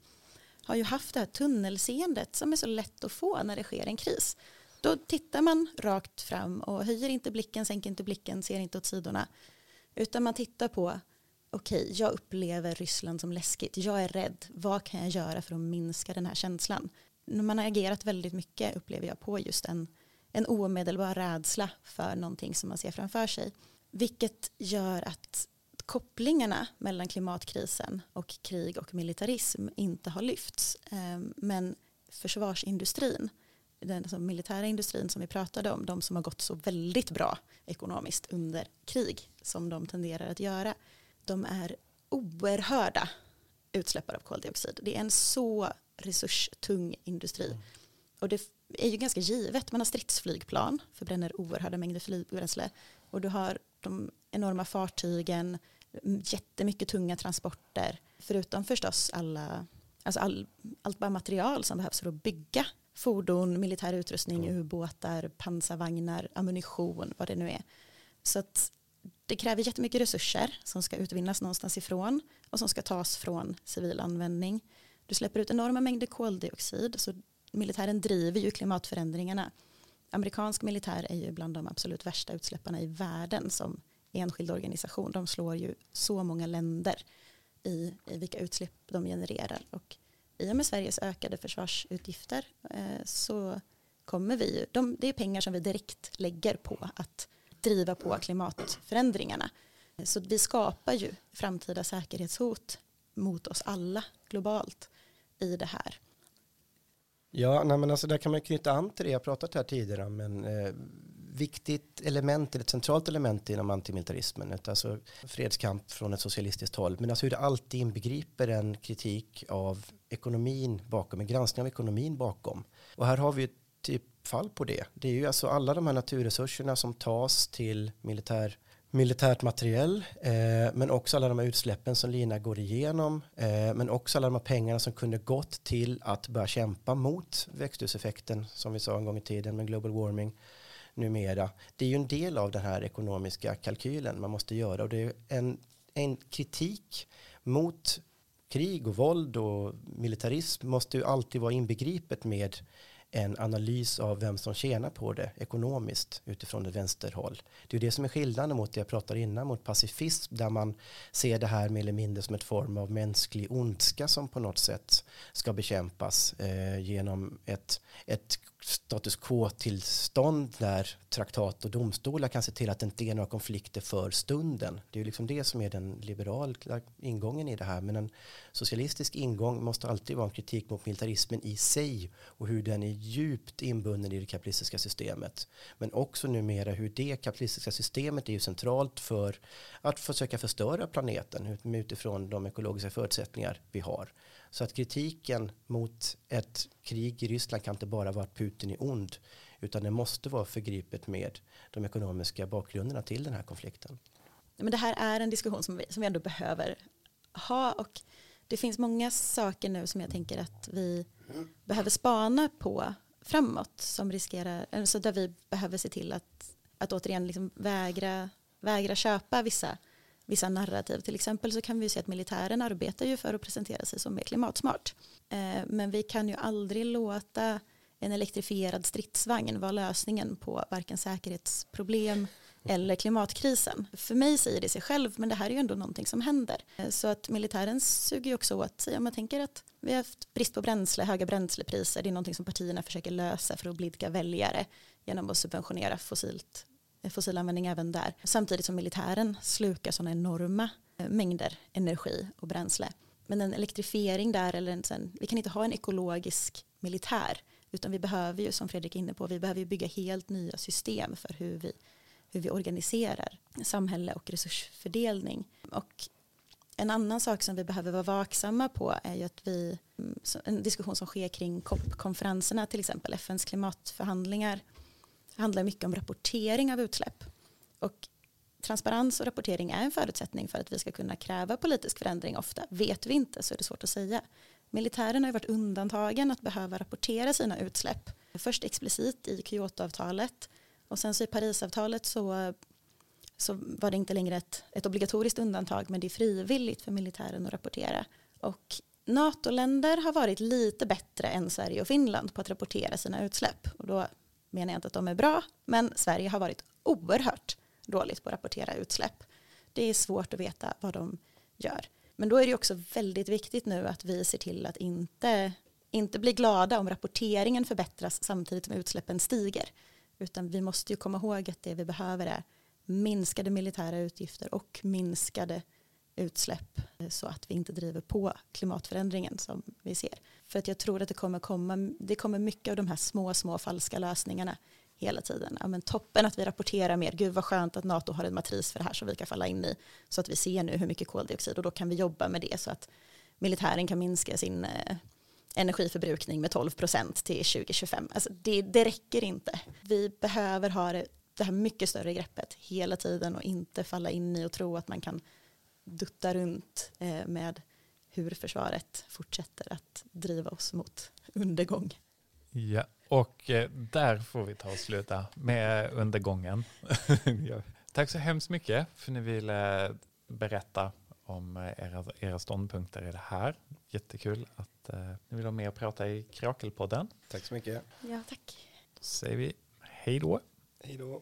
har ju haft det här tunnelseendet som är så lätt att få när det sker en kris. Då tittar man rakt fram och höjer inte blicken, sänker inte blicken, ser inte åt sidorna. Utan man tittar på, okej, okay, jag upplever Ryssland som läskigt, jag är rädd, vad kan jag göra för att minska den här känslan? Man har agerat väldigt mycket, upplever jag, på just en, en omedelbar rädsla för någonting som man ser framför sig. Vilket gör att kopplingarna mellan klimatkrisen och krig och militarism inte har lyfts. Ehm, men försvarsindustrin, den alltså militära industrin som vi pratade om, de som har gått så väldigt bra ekonomiskt under krig som de tenderar att göra, de är oerhörda utsläppare av koldioxid. Det är en så resurstung industri. Mm. Och det är ju ganska givet, man har stridsflygplan, förbränner oerhörda mängder flygbränsle och du har de enorma fartygen, jättemycket tunga transporter, förutom förstås alla, alltså all, allt bara material som behövs för att bygga fordon, militär utrustning, mm. ubåtar, pansarvagnar, ammunition, vad det nu är. Så att det kräver jättemycket resurser som ska utvinnas någonstans ifrån och som ska tas från civil användning. Du släpper ut enorma mängder koldioxid så militären driver ju klimatförändringarna amerikansk militär är ju bland de absolut värsta utsläpparna i världen som enskild organisation. De slår ju så många länder i, i vilka utsläpp de genererar. Och i och med Sveriges ökade försvarsutgifter eh, så kommer vi ju, de, det är pengar som vi direkt lägger på att driva på klimatförändringarna. Så vi skapar ju framtida säkerhetshot mot oss alla globalt i det här. Ja, nej, men alltså där kan man knyta an till det jag pratat här tidigare om en eh, viktigt element, eller ett centralt element inom antimilitarismen, ett, alltså fredskamp från ett socialistiskt håll, men alltså hur det alltid inbegriper en kritik av ekonomin bakom, en granskning av ekonomin bakom. Och här har vi ett typfall på det. Det är ju alltså alla de här naturresurserna som tas till militär militärt materiell, eh, men också alla de här utsläppen som Lina går igenom, eh, men också alla de här pengarna som kunde gått till att börja kämpa mot växthuseffekten, som vi sa en gång i tiden med global warming numera. Det är ju en del av den här ekonomiska kalkylen man måste göra och det är en, en kritik mot krig och våld och militarism måste ju alltid vara inbegripet med en analys av vem som tjänar på det ekonomiskt utifrån ett vänsterhåll. Det är det som är skillnaden mot det jag pratade innan mot pacifism där man ser det här mer eller mindre som ett form av mänsklig ondska som på något sätt ska bekämpas eh, genom ett, ett status quo-tillstånd där traktat och domstolar kan se till att det inte är några konflikter för stunden. Det är ju liksom det som är den liberala ingången i det här. Men en socialistisk ingång måste alltid vara en kritik mot militarismen i sig och hur den är djupt inbunden i det kapitalistiska systemet. Men också numera hur det kapitalistiska systemet är ju centralt för att försöka förstöra planeten utifrån de ekologiska förutsättningar vi har. Så att kritiken mot ett krig i Ryssland kan inte bara vara att Putin är ond utan det måste vara förgripet med de ekonomiska bakgrunderna till den här konflikten. Men det här är en diskussion som vi, som vi ändå behöver ha och det finns många saker nu som jag tänker att vi behöver spana på framåt som riskerar, alltså där vi behöver se till att, att återigen liksom vägra, vägra köpa vissa vissa narrativ. Till exempel så kan vi se att militären arbetar ju för att presentera sig som mer klimatsmart. Eh, men vi kan ju aldrig låta en elektrifierad stridsvagn vara lösningen på varken säkerhetsproblem eller klimatkrisen. För mig säger det sig själv, men det här är ju ändå någonting som händer. Eh, så att militären suger ju också åt sig. Om Man tänker att vi har haft brist på bränsle, höga bränslepriser. Det är någonting som partierna försöker lösa för att blidka väljare genom att subventionera fossilt fossilanvändning även där. Samtidigt som militären slukar sådana enorma eh, mängder energi och bränsle. Men en elektrifiering där, eller en, sen, vi kan inte ha en ekologisk militär, utan vi behöver ju, som Fredrik är inne på, vi behöver ju bygga helt nya system för hur vi, hur vi organiserar samhälle och resursfördelning. Och en annan sak som vi behöver vara vaksamma på är ju att vi, mm, en diskussion som sker kring COP-konferenserna, till exempel FNs klimatförhandlingar, handlar mycket om rapportering av utsläpp. Och transparens och rapportering är en förutsättning för att vi ska kunna kräva politisk förändring ofta. Vet vi inte så är det svårt att säga. Militären har ju varit undantagen att behöva rapportera sina utsläpp. Först explicit i Kyotoavtalet och sen så i Parisavtalet så, så var det inte längre ett, ett obligatoriskt undantag men det är frivilligt för militären att rapportera. Och NATO-länder har varit lite bättre än Sverige och Finland på att rapportera sina utsläpp. Och då menar jag inte att de är bra, men Sverige har varit oerhört dåligt på att rapportera utsläpp. Det är svårt att veta vad de gör. Men då är det också väldigt viktigt nu att vi ser till att inte, inte bli glada om rapporteringen förbättras samtidigt som utsläppen stiger. Utan vi måste ju komma ihåg att det vi behöver är minskade militära utgifter och minskade utsläpp eh, så att vi inte driver på klimatförändringen som vi ser. För att jag tror att det kommer komma, det kommer mycket av de här små, små falska lösningarna hela tiden. Ja, men toppen att vi rapporterar mer, gud vad skönt att NATO har en matris för det här som vi kan falla in i, så att vi ser nu hur mycket koldioxid och då kan vi jobba med det så att militären kan minska sin eh, energiförbrukning med 12 procent till 2025. Alltså det, det räcker inte. Vi behöver ha det, det här mycket större greppet hela tiden och inte falla in i och tro att man kan dutta runt eh, med hur försvaret fortsätter att driva oss mot undergång. Ja, och eh, där får vi ta och sluta med undergången. Tack så hemskt mycket för att ni ville berätta om eh, era, era ståndpunkter i det här. Jättekul att uh, ni vill ha med och prata i Krakelpodden. Tack så mycket. Ja, tack. Då säger vi hej då. Hej då.